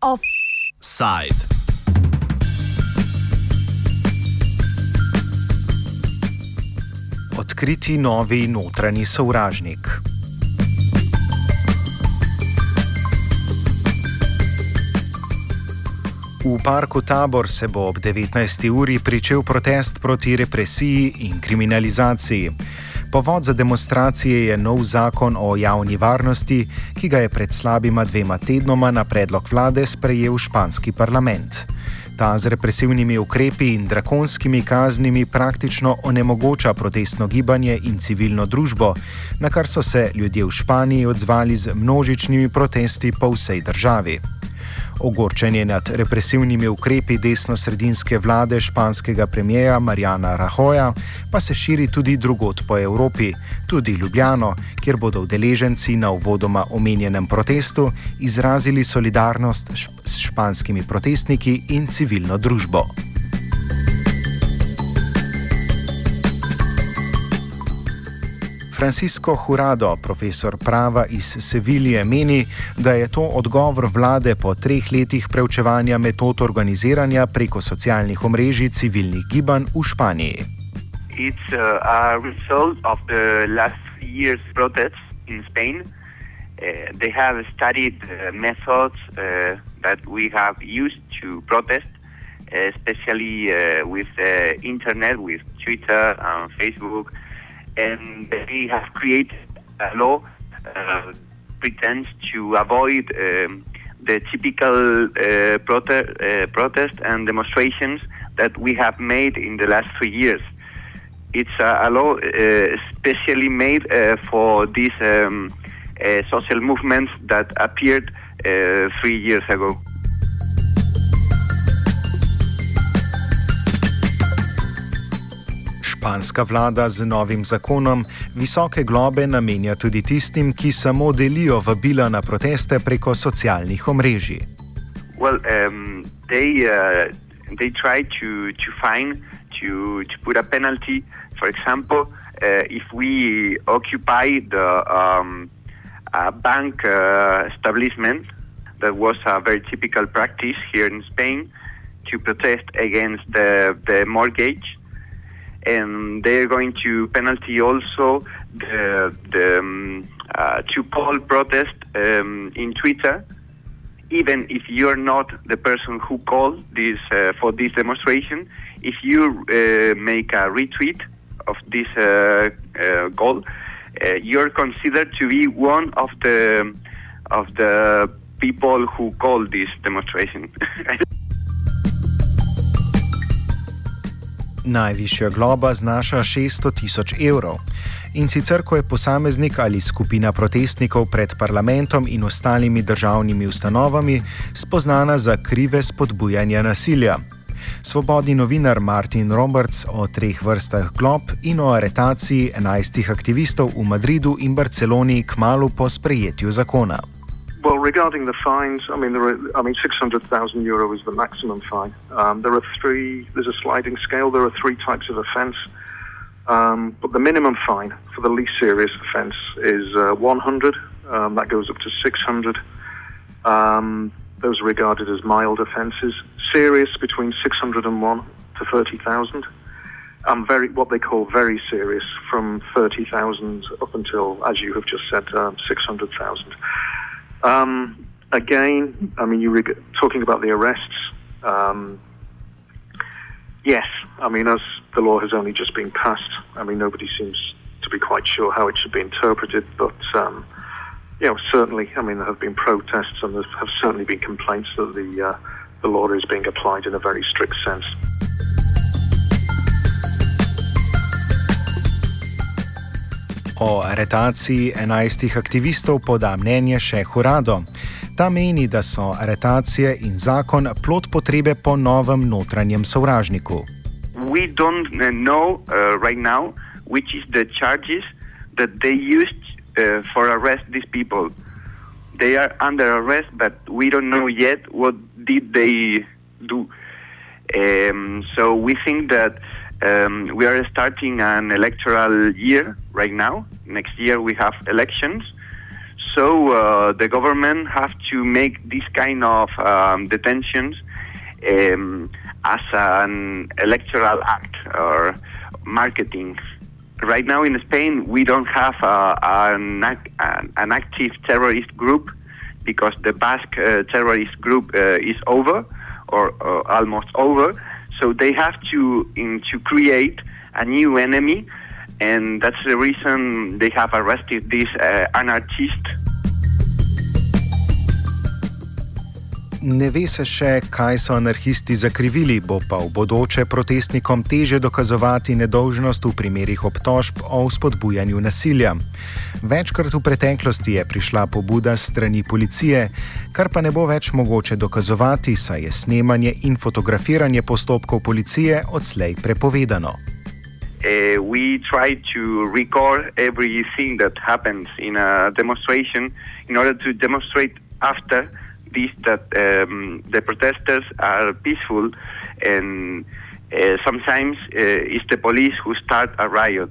Offside. Odkriti novi notranji sovražnik. V parku Tabor se bo ob 19. uri pričel protest proti represiji in kriminalizaciji. Povod za demonstracije je nov zakon o javni varnosti, ki ga je pred slabima dvema tednoma na predlog vlade sprejel španski parlament. Ta z represivnimi ukrepi in drakonskimi kaznimi praktično onemogoča protestno gibanje in civilno družbo, na kar so se ljudje v Španiji odzvali z množičnimi protesti po vsej državi. Ogorčenje nad represivnimi ukrepi desno-sredinske vlade španskega premijeja Marijana Rahoja pa se širi tudi drugot po Evropi, tudi Ljubljano, kjer bodo udeleženci na uvodoma omenjenem protestu izrazili solidarnost s španskimi protestniki in civilno družbo. Francisco Jurado, profesor prava iz Sevilje, meni, da je to odgovor vlade po treh letih preučevanja metod organiziranja preko socialnih omrežij civilnih gibanj v Španiji. It's uh, a result of the last year's protests in Spain. Uh, they have studied uh, methods uh, that we have used to protest, especially uh, with the internet, with Twitter and Facebook. Uh, and we have created a law uh, pretends to avoid um, the typical uh, prote- uh, protest and demonstrations that we have made in the last three years. It's a, a law uh, specially made uh, for these um, uh, social movements that appeared three years ago. španska vlada z novim zakonom visoke globe namenja tudi tistim, ki samo delijo vabila na proteste preko socialnih omrežij. Well, um, they, uh, they try to, to find, to, to put a penalty. For example, uh, if we occupy the um, a bank uh, establishment, that was a very typical practice here in Spain to protest against the, the mortgage. Uh, and they are going to penalty also the, the um, uh, to poll protest um, in Twitter, even if you're not the person who called this uh, for this demonstration. If you uh, make a retweet of this call, uh, uh, uh, you're considered to be one of the of the people who called this demonstration. I Najvišja globa znaša 600 tisoč evrov. In sicer, ko je posameznik ali skupina protestnikov pred parlamentom in ostalimi državnimi ustanovami spoznana za krive spodbujanja nasilja. Svobodni novinar Martin Roberts o treh vrstah glob in o aretaciji 11 aktivistov v Madridu in Barceloni kmalo po sprejetju zakona. Well, regarding the fines, I mean, there are, I mean, six hundred thousand euro is the maximum fine. Um, there are three. There's a sliding scale. There are three types of offence, um, but the minimum fine for the least serious offence is uh, one hundred. Um, that goes up to six hundred. Um, those are regarded as mild offences. Serious between six hundred and one to thirty thousand. Um, very what they call very serious, from thirty thousand up until, as you have just said, um, six hundred thousand. Um, again, I mean, you were talking about the arrests. Um, yes, I mean, as the law has only just been passed, I mean, nobody seems to be quite sure how it should be interpreted, but. Um, you know, certainly, I mean, there have been protests and there have certainly been complaints that the, uh, the law is being applied in a very strict sense. o aretaciji 11 aktivistov poda mnenje še Hurado. Ta meni, da so aretacije in zakon plot potrebe po novem notranjem sovražniku. We don't uh, know uh, right now which is the charges that they used uh, for arrest these people. They are under arrest, but we don't know yet what did they do. Um, so we think that uh, Um, we are starting an electoral year right now. Next year we have elections. So uh, the government has to make this kind of um, detentions um, as an electoral act or marketing. Right now in Spain, we don't have uh, an, an, active terrorist group because the Basque uh, terrorist group uh, is over or almost over so they have to in, to create a new enemy, and that's the reason they have arrested this uh, anarchist ne ve se še, kaj so anarhisti zakrivili, bo pa v bodoče protestnikom teže dokazovati nedolžnost v primerih obtožb o spodbujanju nasilja. Večkrat v preteklosti je prišla pobuda strani policije, kar pa ne bo več mogoče dokazovati, saj je snemanje in fotografiranje postopkov policije odslej prepovedano. Uh, we try to record everything that happens in a demonstration in order to demonstrate after that um, the protesters are peaceful and uh, sometimes uh, it's the police who start a riot.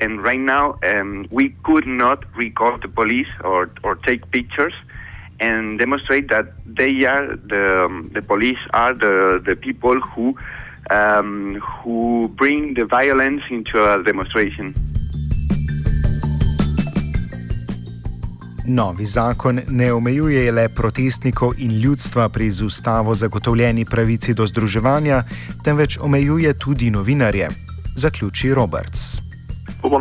And right now, um, we could not recall the police or, or take pictures and demonstrate that they are the, um, the police are the, the people who, um, who bring the violence into a demonstration. Novi zakon ne omejuje le protestnikov in ljudstva pri z ustavo zagotovljeni pravici do združevanja, temveč omejuje tudi novinarje, zaključi Roberts. Um,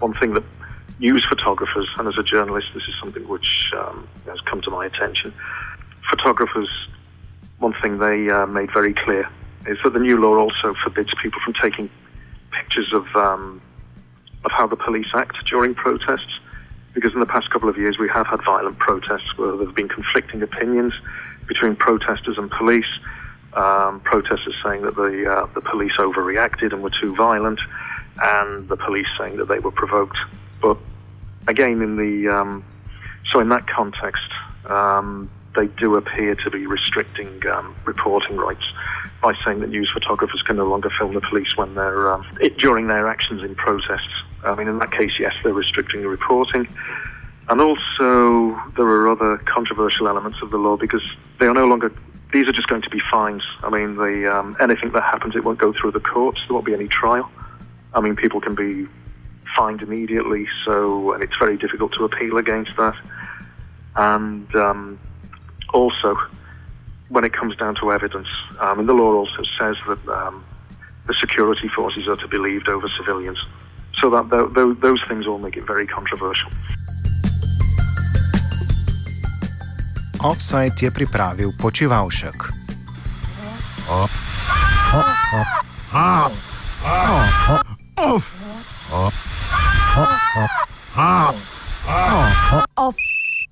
one thing that news photographers, and as a journalist, this is something which um, has come to my attention. Photographers, one thing they uh, made very clear is that the new law also forbids people from taking pictures of um, of how the police act during protests. because in the past couple of years we have had violent protests where there have been conflicting opinions between protesters and police. Um, protesters saying that the uh, the police overreacted and were too violent, and the police saying that they were provoked. But again, in the um, so in that context, um, they do appear to be restricting um, reporting rights by saying that news photographers can no longer film the police when they're um, it, during their actions in protests. I mean, in that case, yes, they're restricting reporting. And also, there are other controversial elements of the law because they are no longer, these are just going to be fines. I mean, the, um, anything that happens, it won't go through the courts, there won't be any trial. I mean, people can be fined immediately, so, and it's very difficult to appeal against that. And um, also, when it comes down to evidence. Um, and the law also says that um, the security forces are to be believed over civilians. So that those things all make it very controversial. Offside je pripravil počivalšek.